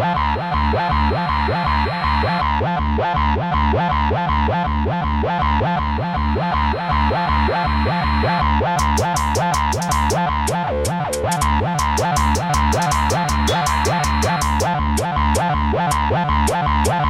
wow, wow, wow.